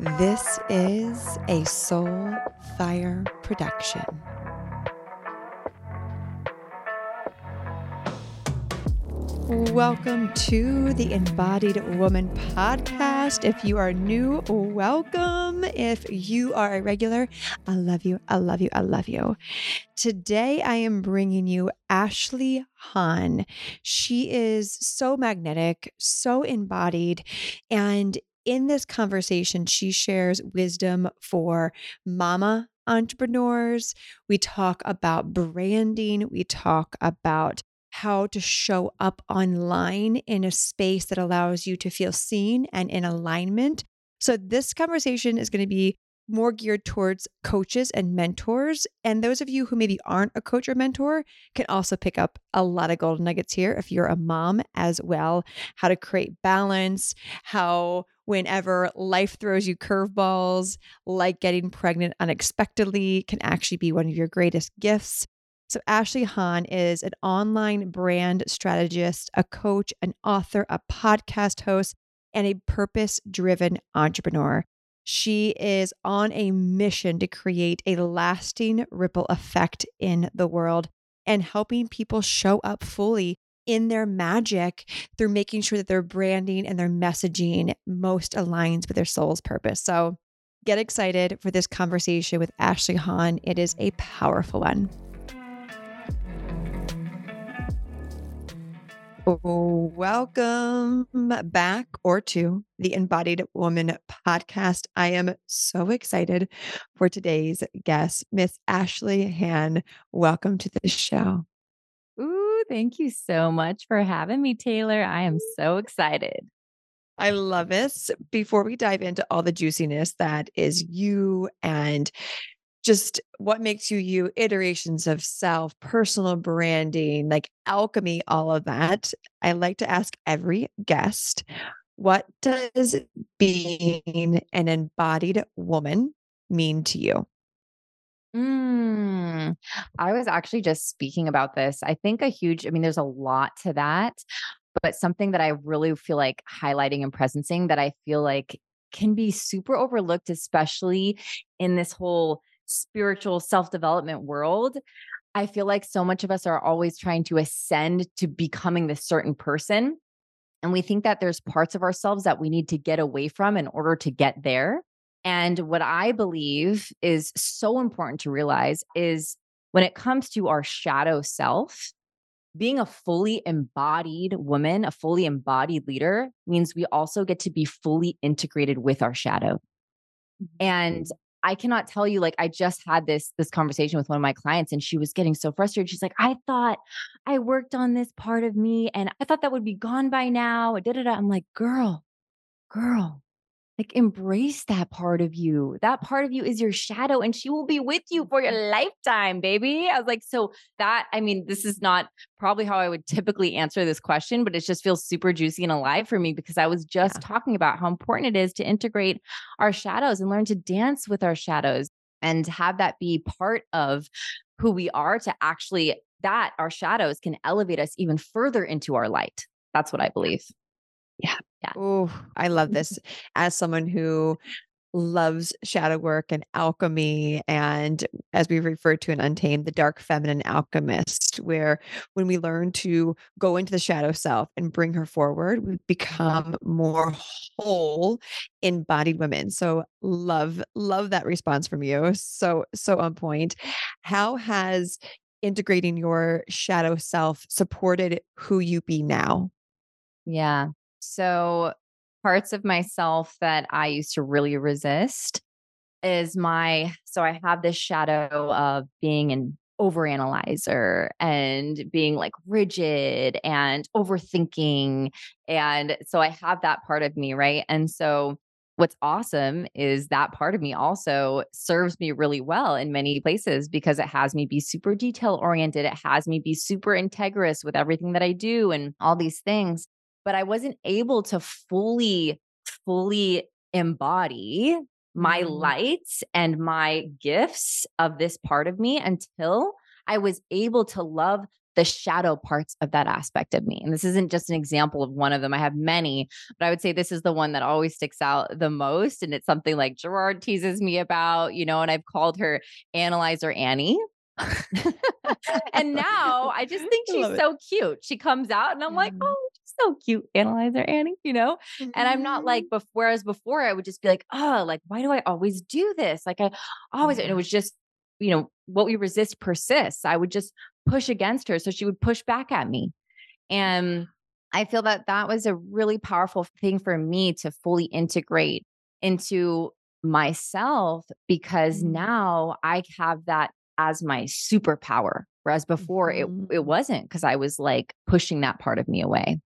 This is a Soul Fire production. Welcome to the Embodied Woman podcast. If you are new, welcome. If you are a regular, I love you. I love you. I love you. Today, I am bringing you Ashley Hann. She is so magnetic, so embodied, and in this conversation, she shares wisdom for mama entrepreneurs. We talk about branding. We talk about how to show up online in a space that allows you to feel seen and in alignment. So, this conversation is going to be more geared towards coaches and mentors. And those of you who maybe aren't a coach or mentor can also pick up a lot of golden nuggets here if you're a mom as well. How to create balance, how whenever life throws you curveballs, like getting pregnant unexpectedly, can actually be one of your greatest gifts. So, Ashley Hann is an online brand strategist, a coach, an author, a podcast host, and a purpose driven entrepreneur. She is on a mission to create a lasting ripple effect in the world and helping people show up fully in their magic through making sure that their branding and their messaging most aligns with their soul's purpose. So, get excited for this conversation with Ashley Hann. It is a powerful one. Welcome back or to the Embodied Woman podcast. I am so excited for today's guest, Miss Ashley Hann. Welcome to the show. Thank you so much for having me, Taylor. I am so excited. I love this. Before we dive into all the juiciness that is you and just what makes you you, iterations of self, personal branding, like alchemy, all of that. I like to ask every guest, what does being an embodied woman mean to you? Mm, I was actually just speaking about this. I think a huge, I mean, there's a lot to that, but something that I really feel like highlighting and presencing that I feel like can be super overlooked, especially in this whole spiritual self development world, I feel like so much of us are always trying to ascend to becoming this certain person. And we think that there's parts of ourselves that we need to get away from in order to get there. And what I believe is so important to realize is when it comes to our shadow self, being a fully embodied woman, a fully embodied leader means we also get to be fully integrated with our shadow. Mm-hmm. And I cannot tell you like I just had this this conversation with one of my clients and she was getting so frustrated. She's like, "I thought I worked on this part of me and I thought that would be gone by now." Da, da, da. I'm like, "Girl, girl, like embrace that part of you. That part of you is your shadow and she will be with you for your lifetime, baby. I was like, so that, I mean, this is not probably how I would typically answer this question, but it just feels super juicy and alive for me because I was just yeah. talking about how important it is to integrate our shadows and learn to dance with our shadows and have that be part of who we are to actually that our shadows can elevate us even further into our light. That's what I believe. Yeah. Yeah. Oh, I love this. As someone who loves shadow work and alchemy and as we refer to in untamed the dark feminine alchemist where when we learn to go into the shadow self and bring her forward we become more whole embodied women. So love love that response from you. So so on point. How has integrating your shadow self supported who you be now? Yeah so, parts of myself that I used to really resist is my so I have this shadow of being an overanalyzer and being like rigid and overthinking. And so I have that part of me, right? And so what's awesome is that part of me also serves me really well in many places because it has me be super detail oriented. It has me be super integrous with everything that I do and all these things but I wasn't able to fully, fully embody my mm. lights and my gifts of this part of me until I was able to love the shadow parts of that aspect of me. And this isn't just an example of one of them. I have many, but I would say this is the one that always sticks out the most. And it's something like Gerard teases me about, you know, and I've called her Analyzer Annie. and now I just think she's so cute. She comes out and I'm like, mm-hmm. oh, so cute, Analyzer Annie, you know? Mm-hmm. And I'm not like, before, whereas before I would just be like, oh, like, why do I always do this? Like, I always, and it was just, you know, what we resist persists. I would just push against her. So she would push back at me. And I feel that that was a really powerful thing for me to fully integrate into myself because mm-hmm. now I have that as my superpower. Whereas before mm-hmm. it, it wasn't because I was like pushing that part of me away.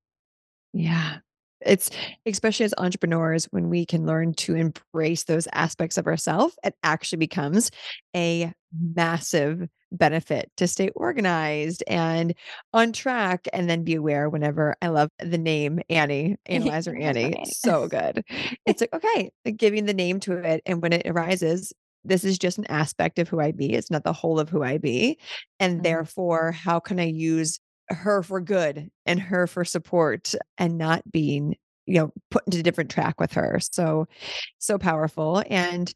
Yeah. It's especially as entrepreneurs, when we can learn to embrace those aspects of ourselves, it actually becomes a massive benefit to stay organized and on track and then be aware whenever I love the name Annie, Analyzer Annie. so good. It's like, okay, giving the name to it. And when it arises, this is just an aspect of who I be. It's not the whole of who I be. And mm-hmm. therefore, how can I use her for good and her for support and not being you know put into a different track with her. So so powerful. And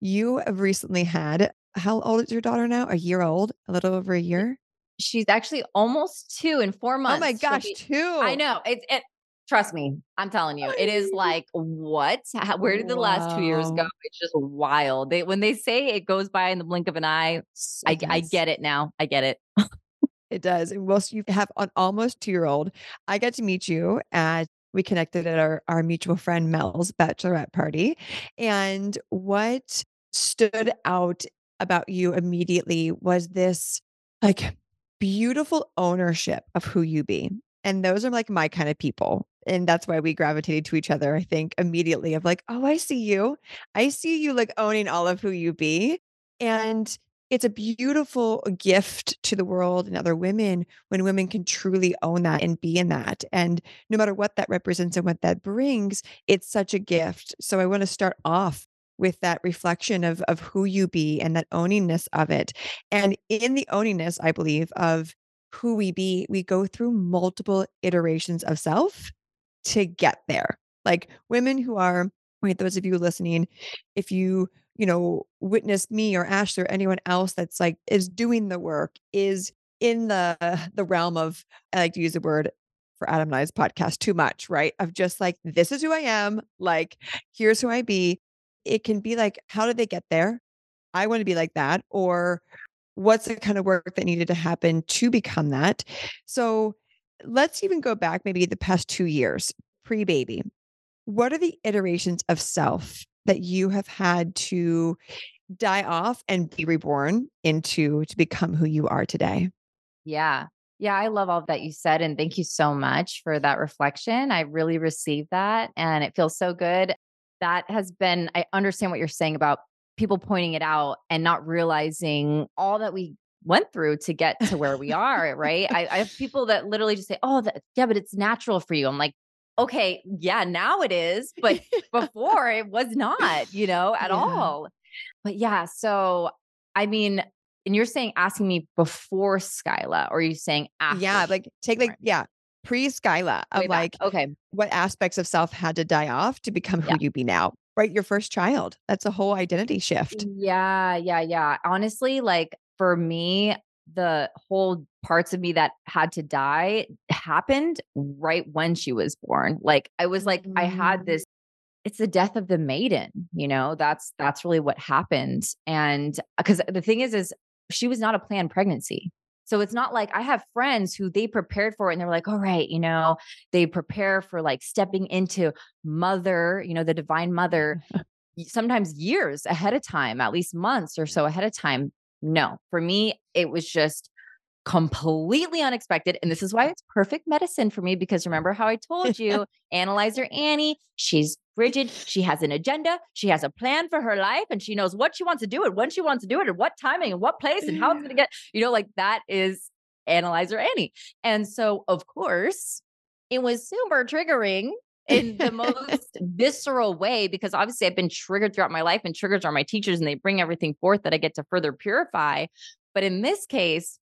you have recently had how old is your daughter now? A year old? A little over a year? she's actually almost two in four months oh my gosh be, two! i know it's it trust me i'm telling you it is like what? How, where did the wow. last two years go? It's just wild. They when they say it goes by in the blink of an eye so I, I get it now. I get it It does. And whilst you have an almost two year old, I got to meet you at we connected at our, our mutual friend Mel's bachelorette party. And what stood out about you immediately was this like beautiful ownership of who you be. And those are like my kind of people. And that's why we gravitated to each other, I think, immediately of like, oh, I see you. I see you like owning all of who you be. And it's a beautiful gift to the world and other women when women can truly own that and be in that. And no matter what that represents and what that brings, it's such a gift. So I want to start off with that reflection of of who you be and that owningness of it. And in the owningness, I believe, of who we be, we go through multiple iterations of self to get there. Like women who are, wait, those of you listening, if you you know, witness me or Ashley or anyone else that's like is doing the work, is in the the realm of I like to use the word for Adam and I's podcast too much, right? Of just like, this is who I am, like, here's who I be. It can be like, how did they get there? I want to be like that. Or what's the kind of work that needed to happen to become that? So let's even go back maybe the past two years, pre baby. What are the iterations of self that you have had to die off and be reborn into to become who you are today. Yeah. Yeah, I love all that you said. And thank you so much for that reflection. I really received that and it feels so good. That has been, I understand what you're saying about people pointing it out and not realizing all that we went through to get to where we are, right? I, I, have people that literally just say, Oh, that, yeah, but it's natural for you. I'm like, okay, yeah, now it is, but before it was not, you know, at yeah. all. But yeah, so I mean, and you're saying asking me before Skyla, or are you saying after? Yeah, like take like yeah, pre Skyla of like okay, what aspects of self had to die off to become who yeah. you be now? Right, your first child. That's a whole identity shift. Yeah, yeah, yeah. Honestly, like for me, the whole parts of me that had to die happened right when she was born. Like I was like, mm. I had mm. this it's the death of the maiden you know that's that's really what happened and because the thing is is she was not a planned pregnancy so it's not like i have friends who they prepared for it and they're like all right you know they prepare for like stepping into mother you know the divine mother sometimes years ahead of time at least months or so ahead of time no, for me, it was just completely unexpected. And this is why it's perfect medicine for me because remember how I told you, Analyzer Annie, she's rigid. She has an agenda. She has a plan for her life and she knows what she wants to do and when she wants to do it and what timing and what place and how it's going to get, you know, like that is Analyzer Annie. And so, of course, it was super triggering in the most visceral way because obviously I've been triggered throughout my life and triggers are my teachers and they bring everything forth that I get to further purify. But in this case,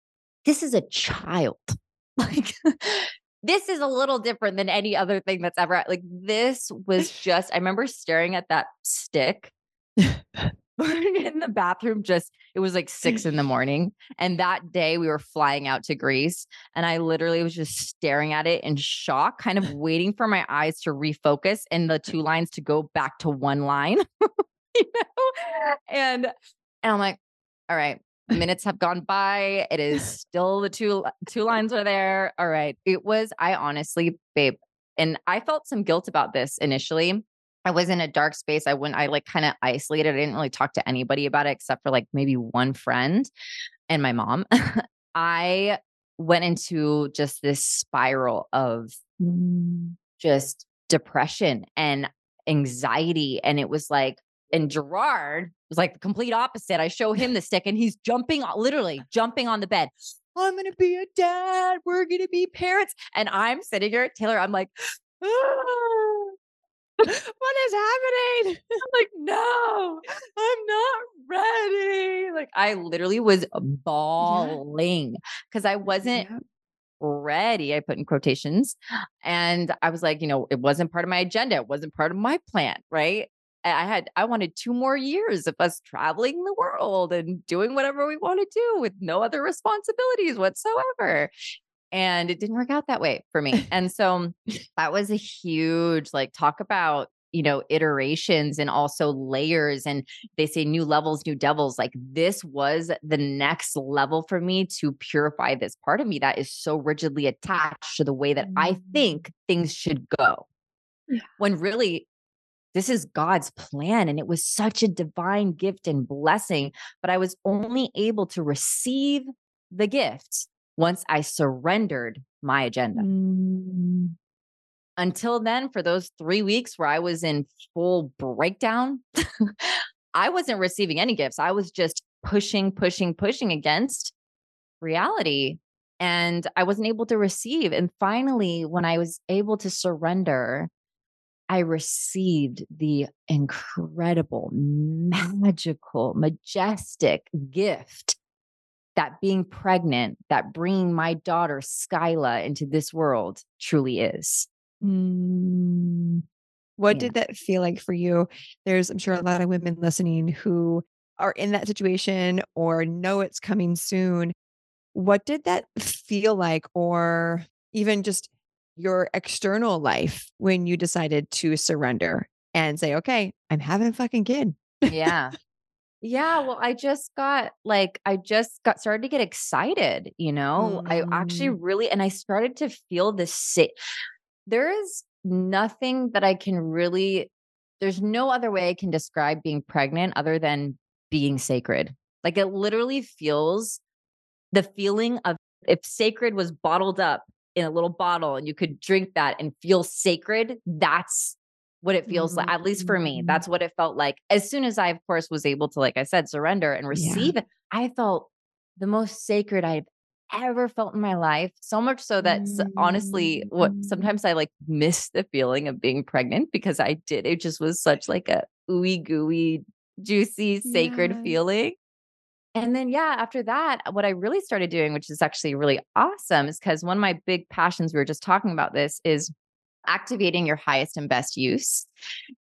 this is a child. Like, this is a little different than any other thing that's ever like this was just I remember staring at that stick in the bathroom just it was like six in the morning and that day we were flying out to greece and i literally was just staring at it in shock kind of waiting for my eyes to refocus and the two lines to go back to one line you know? And and i'm like all right minutes have gone by it is still the two two lines are there all right. It was i honestly babe and i felt some guilt about this initially I was in a dark space. I wouldn't, I like kind of isolated. I didn't really talk to anybody about it except for like maybe one friend and my mom. I went into just this spiral of mm. just depression and anxiety. And it was like, and Gerard was like the complete opposite. I show him the stick and he's jumping, literally jumping on the bed. I'm going to be a dad. We're going to be parents. And I'm sitting here, Taylor, I'm like, ah what is happening? I'm like, no, I'm not ready. Like, I literally was bawling because I wasn't yeah. ready. I put in quotations. And I was like, you know, it wasn't part of my agenda. It wasn't part of my plan. Right. I had, I wanted two more years of us traveling the world and doing whatever we want to do with no other responsibilities whatsoever and it didn't work out that way for me. And so that was a huge like talk about you know iterations and also layers and they say new levels new devils like this was the next level for me to purify this part of me that is so rigidly attached to the way that i think mm. things should go yeah. when really this is God's plan. And it was such a divine gift and blessing. But I was only able to receive the gift once I surrendered my agenda. Mm. Until then, for those three weeks where I was in full breakdown, I wasn't receiving any gifts. I was just pushing, pushing, pushing against reality. And I wasn't able to receive. And finally, when I was able to surrender, I received the incredible, magical, majestic gift that being pregnant, that bringing my daughter Skyla into this world truly is. Mm. What yeah. did that feel like for you? There's, I'm sure, a lot of women listening who are in that situation or know it's coming soon. What did that feel like, or even just your external life when you decided to surrender and say, okay, I'm having a fucking kid? yeah. Yeah, well, I just got like I just got started to get excited, you know. Mm. I actually mm. really and I started to feel this sick. There is nothing that I can really there's no other way I can describe being pregnant other than being sacred. Like it literally feels the feeling of if sacred was bottled up in a little bottle and you could drink that and feel sacred, that's what it feels mm-hmm. like, at least for me. Mm-hmm. That's what it felt like. As soon as I, of course, was able to, like I said, surrender and receive yeah. I felt the most sacred I've ever felt in my life. So much so that mm-hmm. honestly, what mm-hmm. sometimes I like miss the feeling of being pregnant because I did. It just was such like a ooey gooey, juicy, sacred yeah. feeling. And then, yeah, after that, what I really started doing, which is actually really awesome, is because one of my big passions, we were just talking about this, is activating your highest and best use.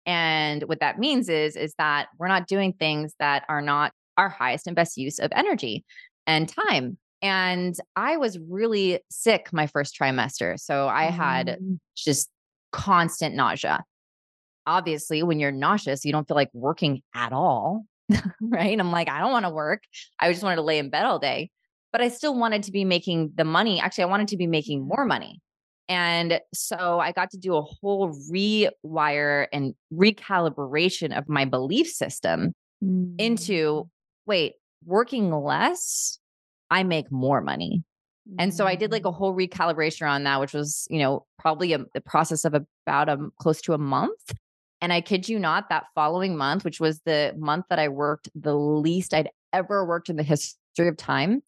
And what that means is is that we're not doing things that are not our highest and best use of energy and time. And I was really sick my first trimester. So I had mm. just constant nausea. Obviously, when you're nauseous, you don't feel like working at all. right. I'm like, I don't want to work. I just wanted to lay in bed all day, but I still wanted to be making the money. Actually, I wanted to be making more money. And so I got to do a whole rewire and recalibration of my belief system mm. into wait, working less, I make more money. Mm. And so I did like a mm. whole recalibration on that, which was, you know, probably a, a process of about a close to a month. And I kid you not, that following month, which was the month that I worked the least I'd ever worked in the history of time,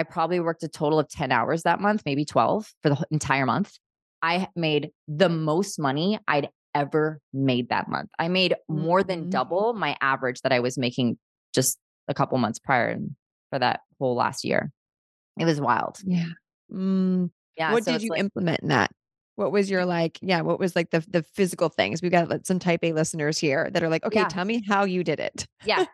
I probably worked a total of 10 hours that month, maybe 12 for the entire month. I made the most money I'd ever made that month. I made more than mm-hmm. double my average that I was making just a couple months prior for that whole last year. It was wild. Yeah. Mm. Yeah. what so did you like, implement in that? What was your like, yeah, what was like the the physical things? We got some type A listeners here that are like, okay, Yeah. tell me how you did it. yeah.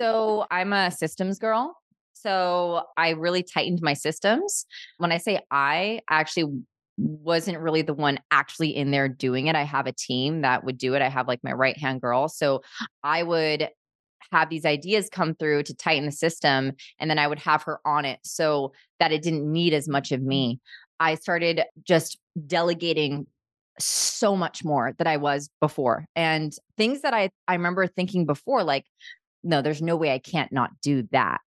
So I'm a systems girl. So I really tightened my systems. When I say I, I actually wasn't really the one actually in there doing it. I have a team that would do it. I have like my right hand girl. So I would have these ideas come through to tighten the system and then I would have her on it so that it didn't need as much of mm-hmm. me. I started just delegating so much more than I was before. And things that I I remember thinking before like no, there's no way I can't not do that.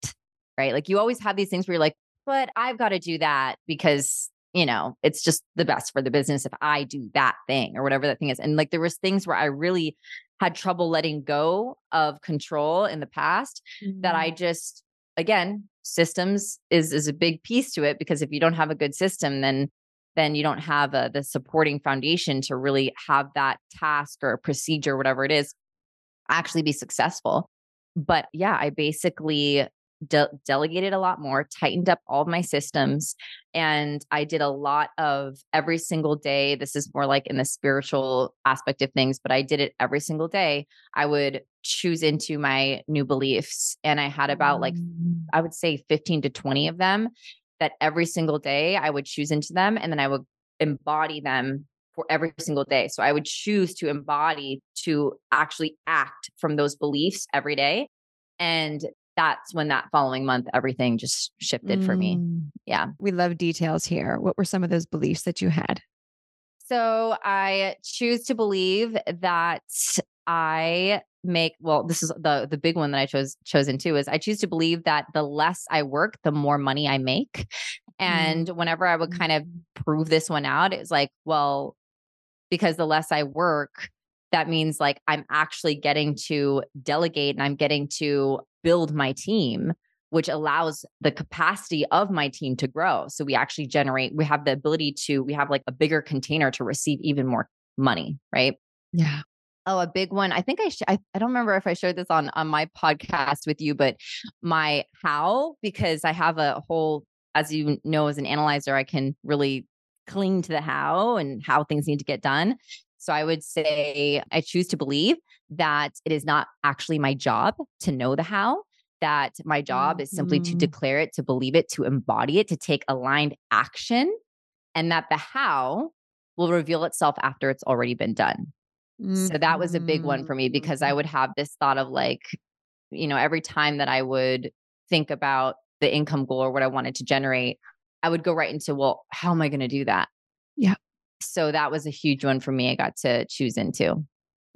Right? Like you always have these things where you're like, but I've got to do that because you know, it's just the best for the business if I do that thing or whatever that thing is. And like there was things where I really had trouble letting go of control in the past that I Mm. just again, systems is is a big piece to it because if you don't have a good system then then you don't have a, the supporting foundation to really have that task or procedure whatever it is actually be successful. But yeah, I basically de- delegated a lot more, tightened up all of my systems, and I did a lot of every single day. This is more like in the spiritual aspect of things, but I did it every single day. I would choose into my new beliefs, and I had about like Mm. I would say 15 to 20 of them that every single day I would choose into them and then I would embody them for every single day. So I would choose to embody to actually act from those beliefs every day. And that's when that following month everything just shifted for me. Mm. Yeah. We love details here. What were some of those beliefs that you had? So I choose to believe that I make well this is the the big one that I chose chosen too is I choose to believe that the less I work the more money I make and whenever I would kind of prove this one out it's like well because the less I work that means like I'm actually getting to delegate and I'm getting to build my team which allows the capacity of my team to grow so we actually generate we have the ability to we have like a bigger container to receive even more money right Yeah. Oh, a big one. I think I, sh- I I don't remember if I showed this on on my podcast with you, but my how because I have a whole, as you know, as an analyzer, I can really cling to the how and how things need to get done. So I would say I choose to believe that it is not actually my job to know the how. That my job is simply to Mhm. declare it, to believe it, to embody it, to take aligned action, and that the how will reveal itself after it's already been done. So that was a big one for me because I would have this thought of like, you know, every time that I would think about the income goal or what I wanted to generate, I would go right into, well, how am I going to do that? Yeah. So that was a huge one for me. I got to choose into.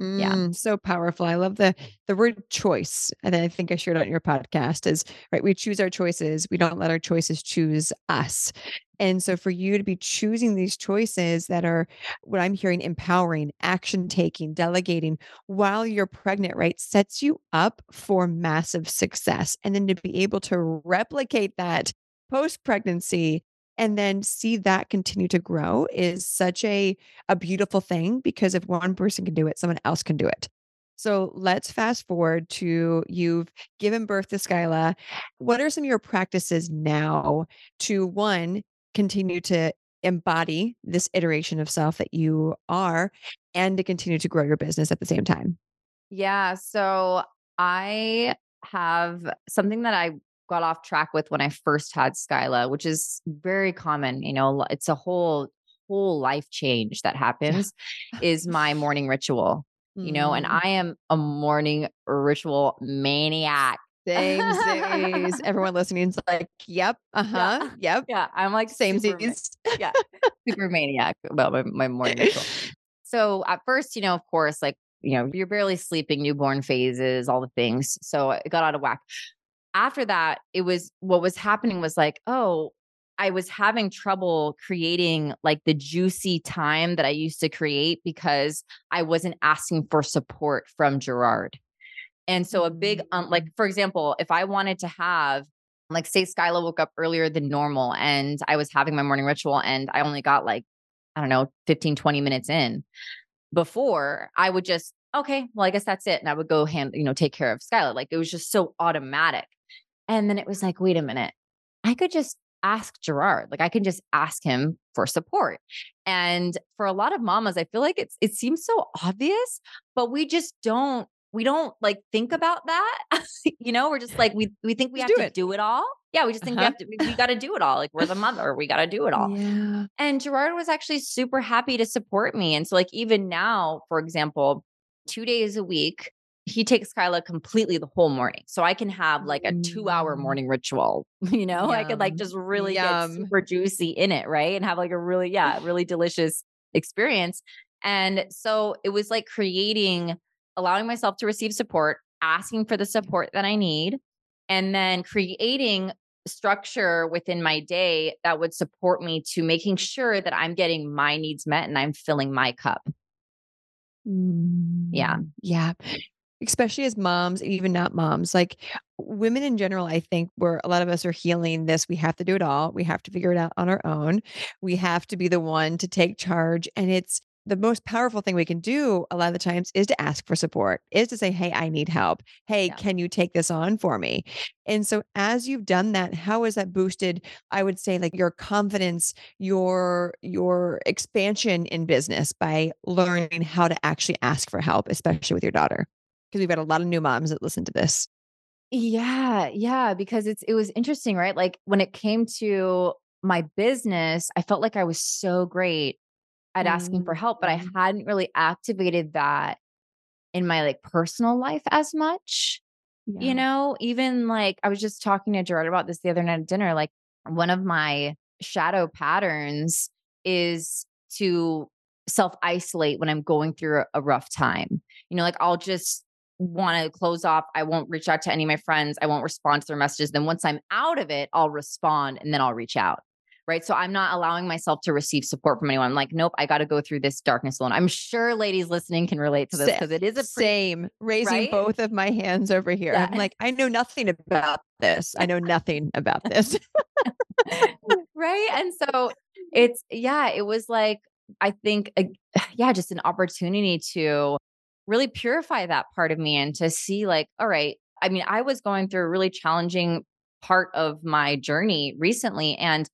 Yeah. Mm, so powerful. I love the the word choice. And I think I shared on your podcast is right. We choose our choices. We don't let our choices choose us. And so for you to be choosing these choices that are what I'm hearing empowering, action taking, delegating while you're pregnant, right, sets you up for massive success. And then to be able to replicate that post pregnancy and then see that continue to grow is such a a beautiful thing because if one person can do it, someone else can do it. So let's fast forward to you've given birth to Skyla. What are some of your practices now to one, continue to embody this iteration of self that you are and to continue to grow your business at the same time? Yeah. So I have something that I got off track with when I first had Skyla, which is very common. You know, it's a whole, whole life change that happens, is my morning ritual. You know, and Mm, I am a morning ritual maniac. same days. Everyone listening is like, yep, uh-huh, yep. Yeah. I'm like Same days. yeah, super maniac about my, my morning ritual. So at first, you know, of course, like, you know, you're barely sleeping, newborn phases, all the things. So it got out of whack. After that, it was what was happening was like, oh, I was having trouble creating like the juicy time that I used to create because I wasn't asking for support from Gerard. And so a big um, like for example, if I wanted to have like say Skyla woke up earlier than normal and I was having my morning ritual and I only got like I don't know 15 20 minutes in before I would just okay, well I guess that's it and I would go hand you know take care of Skyla like it was just so automatic. And then it was like wait a minute. I could just ask Gerard. Like I can just ask him for support. And for a lot of mamas, I feel like it's it seems so obvious, but we just don't we don't like think about that. you know, we're just like we we think we have do to it. do it all. Yeah, we just think we Uh-huh. have to we, we got to do it all. Like we're the mother, we got to do it all. Yeah. And Gerard was actually super happy to support me. And so, like, even now, for example, two days a week, he takes Skyla completely the whole morning. So I can have like a two hour Mm. morning ritual, you know, I could like just really Yum. get super juicy in it, right? And have like a really, yeah, really delicious experience. And so it was like creating, allowing myself to receive support, asking for the support that I need, and then creating structure within my day that would support me to making sure that I'm getting my needs met and I'm filling my cup. Yeah. Mm, Yeah. Especially as moms, even not moms, like women in general, I think where a lot of us are healing this, we have to do it all. We have to figure it out on our own. We have to be the one to take charge. And it's the most powerful thing we can do a lot of the times is to ask for support, is to say, Hey, I need help. Hey, Yeah. can you take this on for me? And so as you've done that, how has that boosted, I would say, like your confidence, your your expansion in business by learning how to actually ask for help, especially with your daughter? Because we've got a lot of new moms that listen to this. Yeah, yeah, because it's it was interesting, right? Like when it came to my business, I felt like I was so great at asking for help, but I Mm. hadn't really activated that in my like personal life as much. Yeah. You know, even like I was just talking to Gerard about this the other night at dinner. Like one of my shadow patterns is to self isolate when I'm going through a rough time. You know, like I'll just want to close off. I won't reach out to any of my friends. I won't respond to their messages. Then once I'm out of it, I'll respond and then I'll reach out. Right. So I'm not allowing myself to receive support from anyone. I'm like, nope, I got to go through this darkness alone. I'm sure ladies listening can relate to this because it is a pretty Same, raising right? both of my hands over here. Yeah. I'm like, I know nothing about this. I know nothing about this. right and so it's yeah it was like i think a, yeah just an opportunity to really purify that part of me and to see like all right i mean i was going through a really challenging part of my journey recently and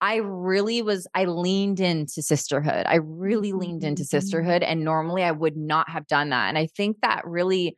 i really was i leaned into sisterhood i really leaned into Mhm. sisterhood and normally i would not have done that and i think that really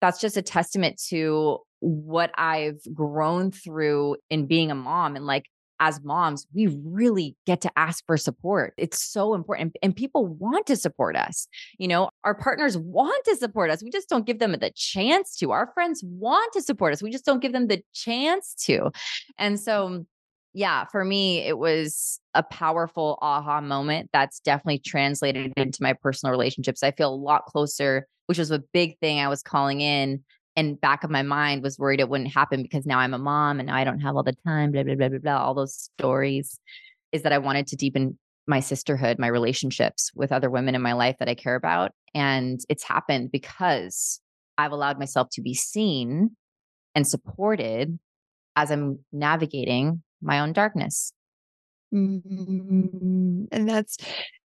that's just a testament to what I've grown through in being a mom. And like, as moms, we really get to ask for support. It's so important. And, people want to support us. You know, our partners want to support us. We just don't give them the chance to. Our friends want to support us. We just don't give them the chance to. And so, yeah, for me, it was a powerful aha moment that's definitely translated into my personal relationships. I feel a lot closer, which was a big thing I was calling in. And back of my mind was worried it wouldn't happen because now I'm a mom and now I don't have all the time, blah, blah, blah, blah, blah. All those stories is that I wanted to deepen my sisterhood, my relationships with other women in my life that I care about. And it's happened because I've allowed myself to be seen and supported as I'm navigating my own darkness. Mm, and that's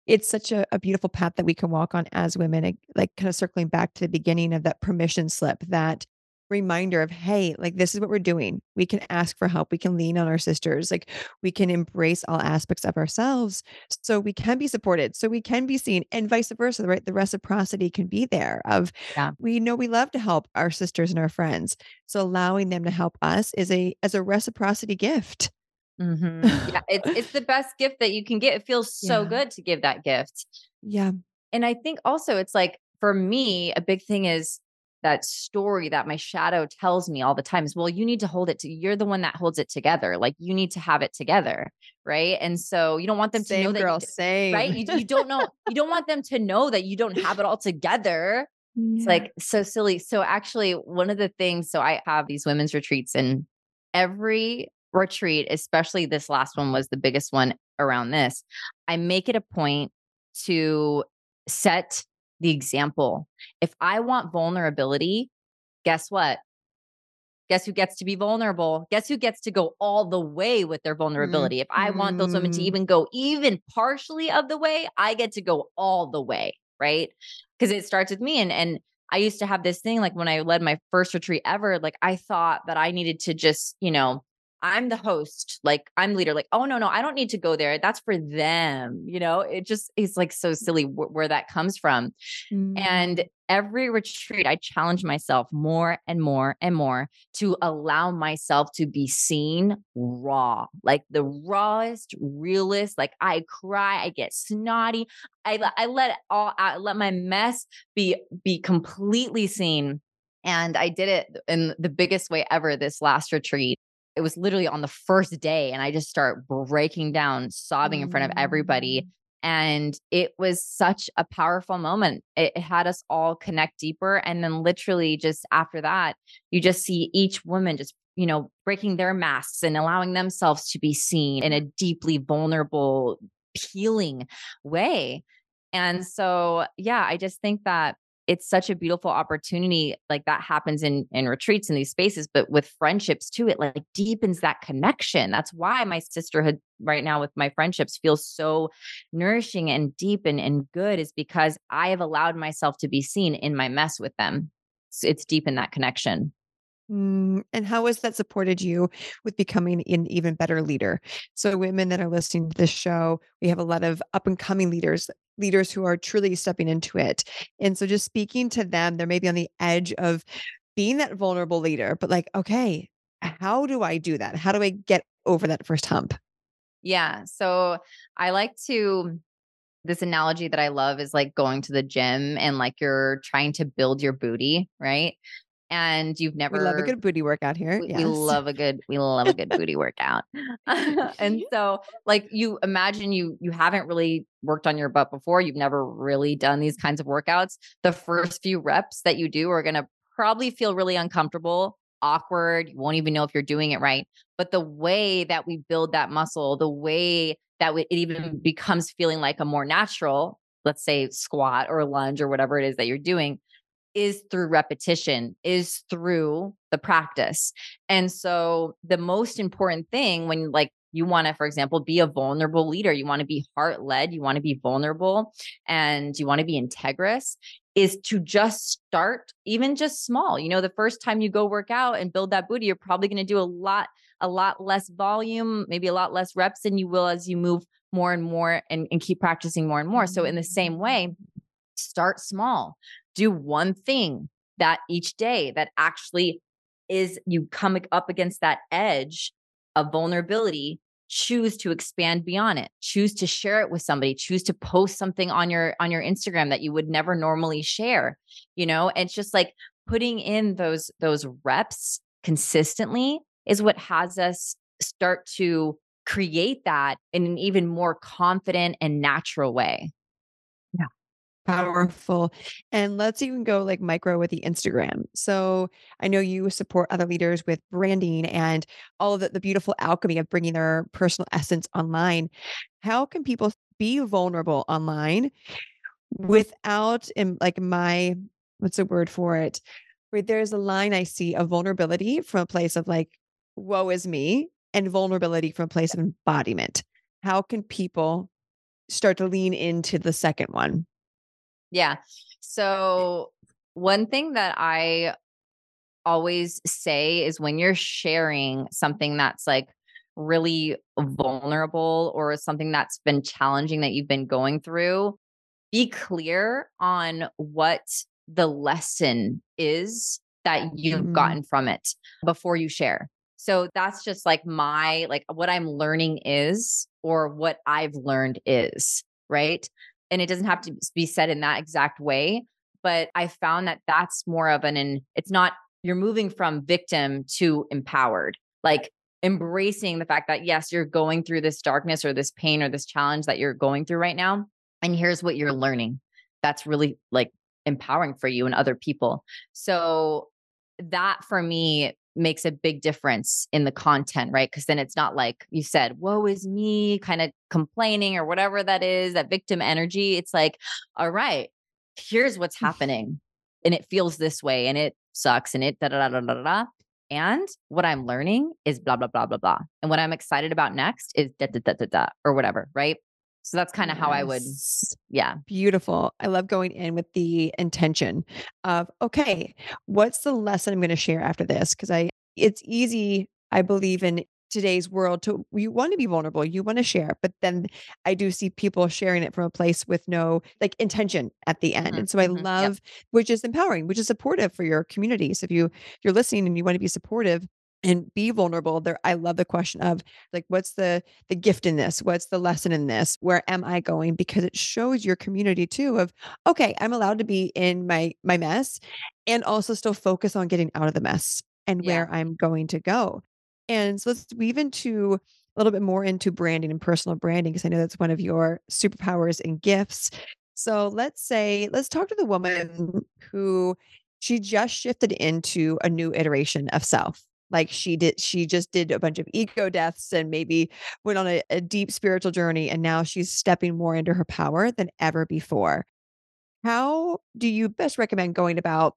it's such a, a beautiful path that we can walk on as women like- like kind of circling back to the beginning of that permission slip that reminder of hey like this is what we're doing. We can ask for help. We can lean on our sisters. Like we can embrace all aspects of ourselves so we can be supported so we can be seen and vice versa right? The reciprocity can be there of Yeah. we know we love to help our sisters and our friends so allowing them to help us is a as a reciprocity gift Mhm. Yeah, it's it's the best gift that you can get. It feels so Yeah. good to give that gift. yeah And I think also it's like for me, a big thing is that story that my shadow tells me all the time is, well, you need to hold it to you're the one that holds it together. Like you need to have it together. Right. And so you don't want them to know same that girl you, same right. You, you don't know, you don't want them to know that you don't have it all together. It's like so silly. So actually, one of the things, so I have these women's retreats, and every retreat, especially this last one was the biggest one around this. I make it a point to set the example. If I want vulnerability, guess what? Guess who gets to be vulnerable? Guess who gets to go all the way with their vulnerability? If I want those women to Mm. even go even partially of the way, I get to go all the way, right? Because it starts with me. And and I used to have this thing like when I led my first retreat ever, like I thought that I needed to just, you know, I'm the host, like I'm leader, like, oh no, no, I don't need to go there. That's for them. You know, it just is like so silly wh- where that comes from. Mm. And every retreat, I challenge myself more and more and more to allow myself to be seen raw, like the rawest, realest. Like I cry, I get snotty, I I let all I let my mess be be completely seen. And I did it in the biggest way ever this last retreat it was literally on the first day and I just start breaking down, sobbing in front of everybody. Mm. And it was such a powerful moment. It had us all connect deeper. And then, literally, just after that, you just see each woman just, you know, breaking their masks and allowing themselves to be seen in a deeply vulnerable, healing way. And so, yeah, I just think that it's such a beautiful opportunity like that happens in in retreats in these spaces but with friendships too it like deepens that connection. That's why my sisterhood right now with my friendships feels so nourishing and deep and, and good is because i have allowed myself to be seen in my mess with them. So it's deep in that connection. Mm, and how has that supported you with becoming an even better leader? So, women that are listening to this show, we have a lot of up and coming leaders, leaders who are truly stepping into it. And so, just speaking to them, they're maybe on the edge of being that vulnerable leader, but like, okay, how do I do that? How do I get over that first hump? Yeah. So, I like to this analogy that I love is like going to the gym and like you're trying to build your booty, right? And you've never we love a good booty workout here. We, yes. we love a good we love a good booty workout. and so like you imagine you you haven't really worked on your butt before, you've never really done these kinds of workouts. The first few reps that you do are going to probably feel really uncomfortable, awkward, you won't even know if you're doing it right. But the way that we build that muscle, the way that it even becomes feeling like a more natural, let's say squat or lunge or whatever it is that you're doing, is through repetition, is through the practice. And so the most important thing when like you want to, for example, be a vulnerable leader, you want to be heart led, you want to be vulnerable, and you want to be integrous, is to just start, even just small. You know, the first time you go work out and build that booty, you're probably going to do a lot, a lot less volume, maybe a lot less reps than you will as you move more and more and, and keep practicing more and more. So, in the same mm. way, start small do one thing that each day that actually is you come up against that edge of vulnerability choose to expand beyond it. Choose to share it with somebody. Choose to post something on your on your instagram that you would never normally share you know? It's just like putting in those those reps consistently is what has us start to create that in an even more confident and natural way Powerful. And let's even go like micro with the Instagram. So I know you support other leaders with branding and all of the, the beautiful alchemy of bringing their personal essence online. How can people be vulnerable online without, like my, what's the word for it? Where there's a line I see of vulnerability from a place of like, woe is me, and vulnerability from a place of embodiment. How can people start to lean into the second one? Yeah. So, one thing that I always say is when you're sharing something that's like really vulnerable or something that's been challenging that you've been going through, be clear on what the lesson is that you've mm-hmm. gotten from it before you share. So that's just like my like what I'm learning is or what I've learned is, right? And it doesn't have to be said in that exact way but i found that that's more of an it's not you're moving from victim to empowered like embracing the fact that yes you're going through this darkness or this pain or this challenge that you're going through right now and here's what you're learning that's really like empowering for you and other people. So that for me makes a big difference in the content, right? Because then it's not like you said, woe is me, kind of complaining or whatever that is, that victim energy. It's like, all right, here's what's happening. And it feels this way and it sucks and it da da da da da da. And what I'm learning is blah, blah, blah, blah, blah. And what I'm excited about next is da da da da da or whatever, right? So that's kind of yes. how I would, yeah. Beautiful. I love going in with the intention of, okay, what's the lesson I'm going to share after this? Because I, it's easy, I believe in today's world to you want to be vulnerable you want to share but then i do see people sharing it from a place with no like intention at the end Mhm, and so i mhm, yep. love which is empowering which is supportive for your community so if you you're listening and you want to be supportive and be vulnerable there i love the question of like what's the the gift in this? What's the lesson in this? Where am i going? because it shows your community too of okay i'm allowed to be in my my mess and also still focus on getting out of the mess and Yeah. where i'm going to go. And so let's weave into a little bit more into branding and personal branding because i know that's one of your superpowers and gifts. So let's say let's talk to the woman who she just shifted into a new iteration of self like she did she just did a bunch of ego deaths and maybe went on a, a deep spiritual journey and now she's stepping more into her power than ever before how do you best recommend going about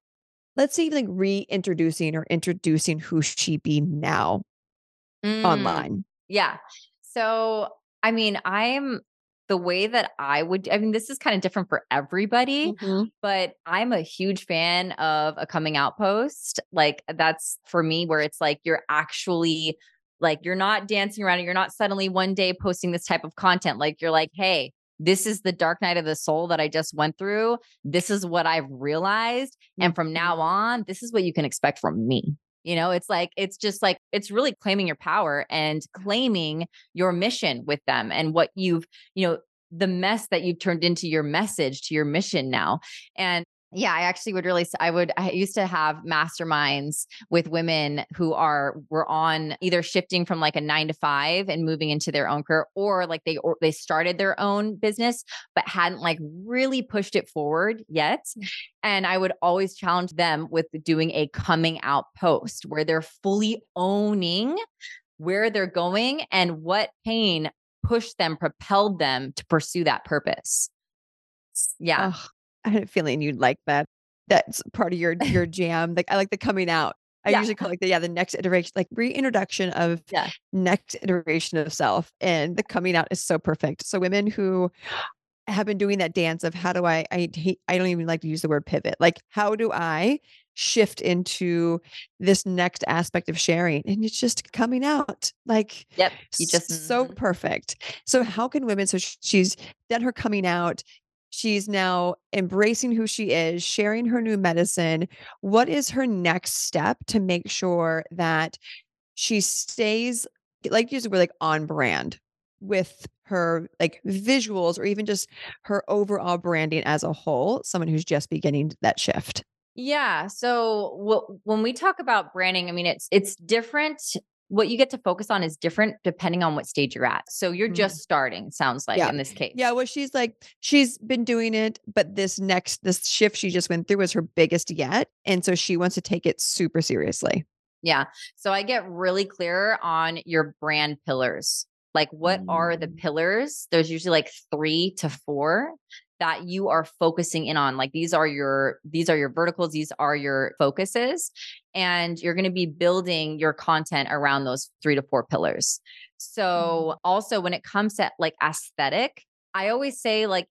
let's say like reintroducing or introducing who she be now Mm. online Yeah. So, I mean, I'm the way that I would, I mean, this is kind of different for everybody, Mhm. but I'm a huge fan of a coming out post. Like, that's for me where it's like you're actually like, you're not dancing around, it, you're not suddenly one day posting this type of content. Like, you're like, hey, this is the dark night of the soul that I just went through. This is what I've realized. And from now on, this is what you can expect from me. You know, it's like, it's just like, it's really claiming your power and claiming your mission with them and what you've, you know, the mess that you've turned into your message to your mission now. And yeah, I actually would really, I would, I used to have masterminds with women who are, were on either shifting from like a nine to five and moving into their own career or like they, or they started their own business, but hadn't like really pushed it forward yet. Mm. And I would always challenge them with doing a coming out post where they're fully owning where they're going and what pain pushed them, propelled them to pursue that purpose. Yeah. I had a feeling you'd like that. That's part of your your jam. Like I like the coming out. I Yeah. usually call it the yeah, the next iteration, like reintroduction of Yeah. next iteration of self. And the coming out is so perfect. So women who have been doing that dance of how do I I hate I don't even like to use the word pivot. Like how do I shift into this next aspect of sharing? And it's just coming out. Like Yep. You just, so mhm. perfect. So how can women so she's done her coming out she's now embracing who she is sharing her new medicine what is her next step to make sure that she stays like you said, we're like on brand with her like visuals or even just her overall branding as a whole someone who's just beginning that shift Yeah. So wh- when we talk about branding, I mean, it's it's different. What you get to focus on is different depending on what stage you're at. So you're Mm. just starting, sounds like Yeah. in this case. yeah well she's like she's been doing it but this next this shift she just went through was her biggest yet and so she wants to take it super seriously Yeah. So I get really clear on your brand pillars. Like, what are the Mm. pillars? There's usually like three to four that you are focusing in on. Like these are your these are your verticals, these are your focuses, and you're going to be building your content around those three to four pillars. So also when it comes to like aesthetic, I always say like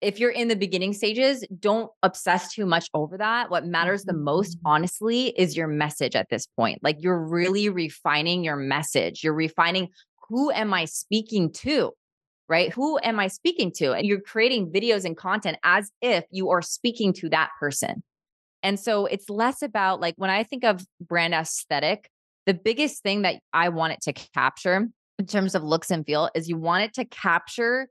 if you're in the beginning stages, don't obsess too much over that. What matters the most, Mhm. honestly, is your message at this point. Like you're really refining your message. You're refining who am I speaking to? Right? Who am I speaking to? And you're creating videos and content as if you are speaking to that person. And so it's less about like when I think of brand aesthetic, the biggest thing that I want it to capture in terms of looks and feel is you want it to capture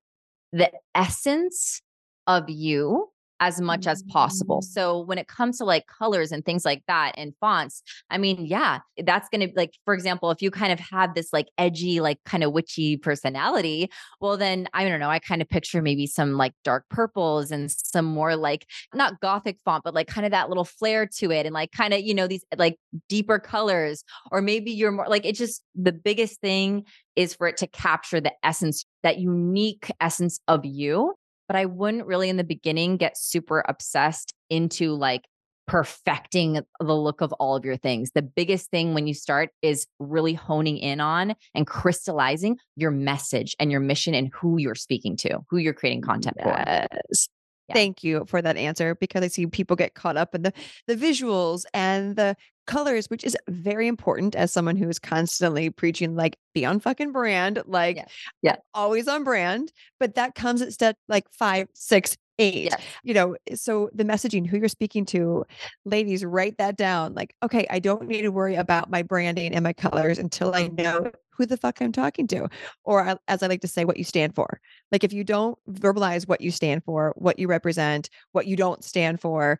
the essence of you as much as possible. Mm. So when it comes to like colors and things like that and fonts, I mean, yeah, that's going to be like for example, if you kind of have this like edgy like kind of witchy personality, well then I don't know, I kind of picture maybe some like dark purples and some more like not gothic font but like kind of that little flair to it and like kind of, you know, these like deeper colors or maybe you're more like it's just the biggest thing is for it to capture the essence, that unique essence of you. But I wouldn't really in the beginning get super obsessed into like perfecting the look of all of your things. The biggest thing when you start is really honing in on and crystallizing your message and your mission and who you're speaking to, who you're creating content for. Yes. Yeah. Thank you for that answer because I see people get caught up in the the visuals and the colors, which is very important as someone who is constantly preaching, like, be on fucking brand, like, yeah. yeah. always on brand. But that comes at step like five, six, eight. Yes. You know, eh, so the messaging, who you're speaking to, ladies, write that down. Like, okay, I don't need to worry about my branding and my colors until I know who the fuck I'm talking to. Or as I like to say, what you stand for. Like, if you don't verbalize what you stand for, what you represent, what you don't stand for,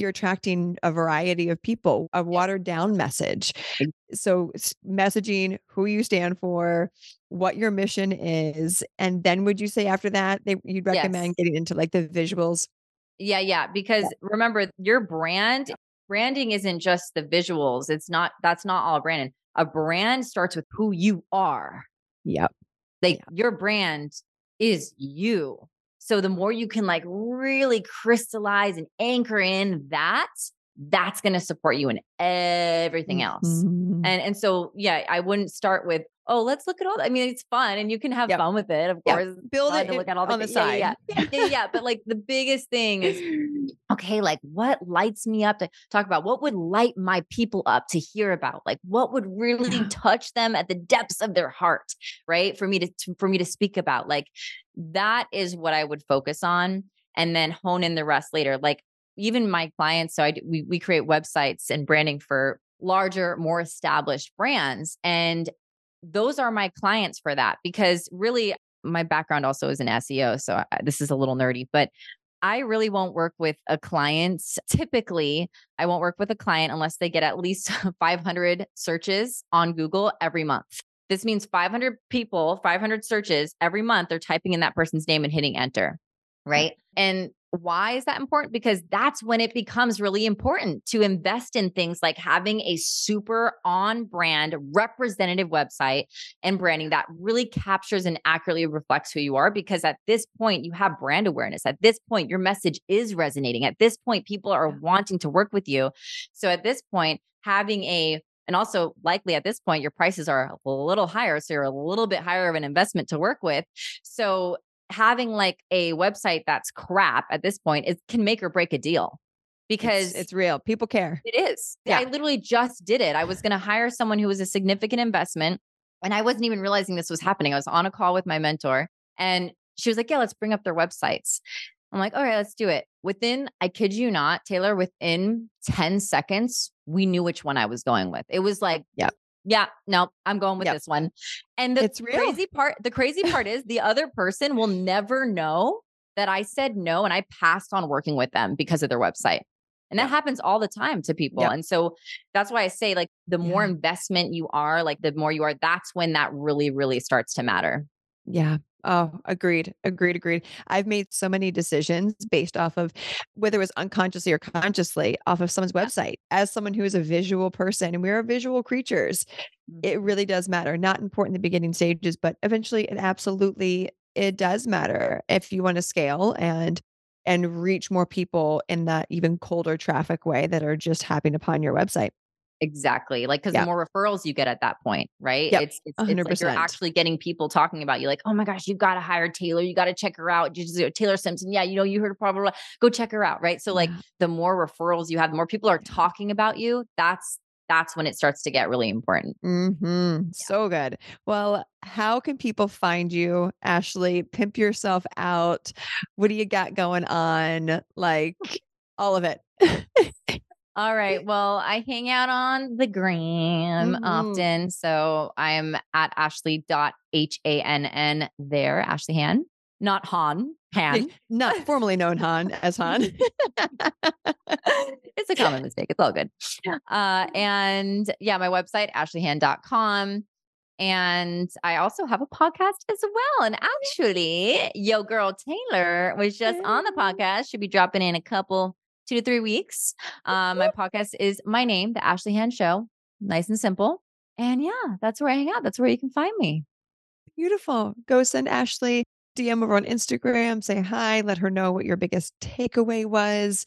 you're attracting a variety of people, a watered down message. So, messaging who you stand for, what your mission is, and then would you say after that they you'd recommend yes. getting into like the visuals? Yeah, yeah, because yeah. remember your brand branding isn't just the visuals. It's not that's not all branding. A brand starts with who you are. Yep. Like yep. your brand is you. So the more you can like really crystallize and anchor in that, that's going to support you in everything else. Mm-hmm. And and so yeah, I wouldn't start with oh, let's look at all. That. I mean, it's fun and you can have yep. fun with it, of course. Build it to look at all the, on the side. Yeah yeah. yeah, yeah. But like the biggest thing is okay, like what lights me up to talk about? What would light my people up to hear about? Like what would really touch them at the depths of their heart, right? For me to for me to speak about. Like that is what I would focus on and then hone in the rest later. Like even my clients, so I we we create websites and branding for larger, more established brands. And those are my clients for that because really my background also is in SEO. So I, this is a little nerdy, but I really won't work with a client. Typically, I won't work with a client unless they get at least 500 searches on Google every month. This means 500 people, 500 searches every month, they're typing in that person's name and hitting enter. Mm. Right. And why is that important? Because that's when it becomes really important to invest in things like having a super on brand representative website and branding that really captures and accurately reflects who you are. Because at this point, you have brand awareness. At this point, your message is resonating. At this point, people are wanting to work with you. So at this point, having a and also, likely at this point, your prices are a little higher. So you're a little bit higher of an investment to work with. So having like a website that's crap at this point is can make or break a deal because it's, it's real. People care. It is. Yeah. I literally just did it. I was going to hire someone who was a significant investment and I wasn't even realizing this was happening. I was on a call with my mentor and she was like, Yeah, let's bring up their websites. I'm like, All right, let's do it. Within, I kid you not, Taylor, within 10 seconds, we knew which one I was going with. It was like, yeah, yeah, no, I'm going with yep. this one. And the it's crazy part, the crazy part is the other person will never know that I said no and I passed on working with them because of their website. And that happens all the time to people. Yep. And so that's why I say, like, the more investment you are, like, the more you are, that's when that really, really starts to matter. Yeah. Oh, agreed. Agreed. Agreed. I've made so many decisions based off of whether it was unconsciously or consciously off of someone's website. As someone who is a visual person and we are visual creatures, it mm-hmm. really does matter. Not important in the beginning stages, but eventually it absolutely it does matter if you want to scale and and reach more people in that even colder traffic way that are just happening upon your website. Exactly. Like, cause the more referrals you get at that point, right? Yep. It's, it's, it's like you're actually getting people talking about you like, oh my gosh, you got to hire Taylor. You got to check her out. Just, Taylor Simpson. Yeah. You know, you heard probably go check her out. Right. So like yeah. the more referrals you have, the more people are talking about you. That's, that's when it starts to get really important. Mm-hmm. Yeah. So good. Well, how can people find you, Ashley? Pimp yourself out. What do you got going on? Like all of it. All right. Well, I hang out on the gram mm-hmm. often. So I'm at ashley.hann there, Ashley Han, not Han, Han. Not formerly known Han as Han. it's a common mistake. It's all good. Uh, and yeah, my website, ashleyhann.com. And I also have a podcast as well. And actually, Yo Girl Taylor was just on the podcast. She'll be dropping in a couple two to three weeks. Um, my podcast is my name, The Ashley Hann Show. Nice and simple. And yeah, that's where I hang out. That's where you can find me. Beautiful. Go send Ashley DM over on Instagram, say hi, let her know what your biggest takeaway was.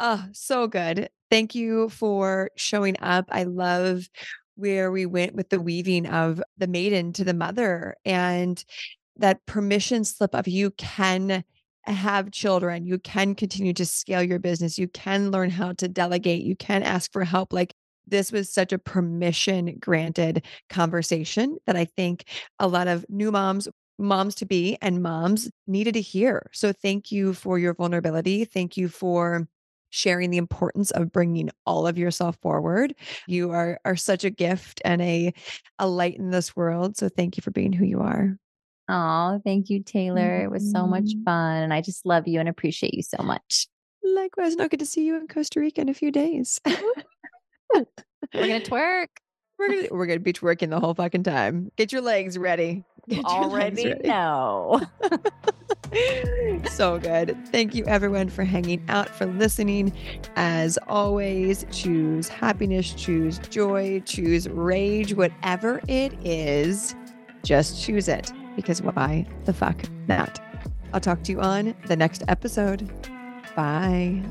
Oh, so good. Thank you for showing up. I love where we went with the weaving of the maiden to the mother and that permission slip of you can have children, you can continue to scale your business, you can learn how to delegate, you can ask for help. Like this was such a permission granted conversation that I think a lot of new moms, moms to be, and moms needed to hear. So thank you for your vulnerability. Thank you for sharing the importance of bringing all of yourself forward. You are are such a gift and a a light in this world. So thank you for being who you are. Oh, thank you, Taylor. It was so much Mhm. fun. And I just love you and appreciate you so much. Likewise, and I'll get to see you in Costa Rica in a few days. We're going to twerk. We're gonna we're gonna be twerking the whole fucking time. Get your legs ready. Get your legs Already ready. know. so good. Thank you everyone for hanging out, for listening. As always, choose happiness, choose joy, choose rage, whatever it is, just choose it because why the fuck not? I'll talk to you on the next episode. Bye.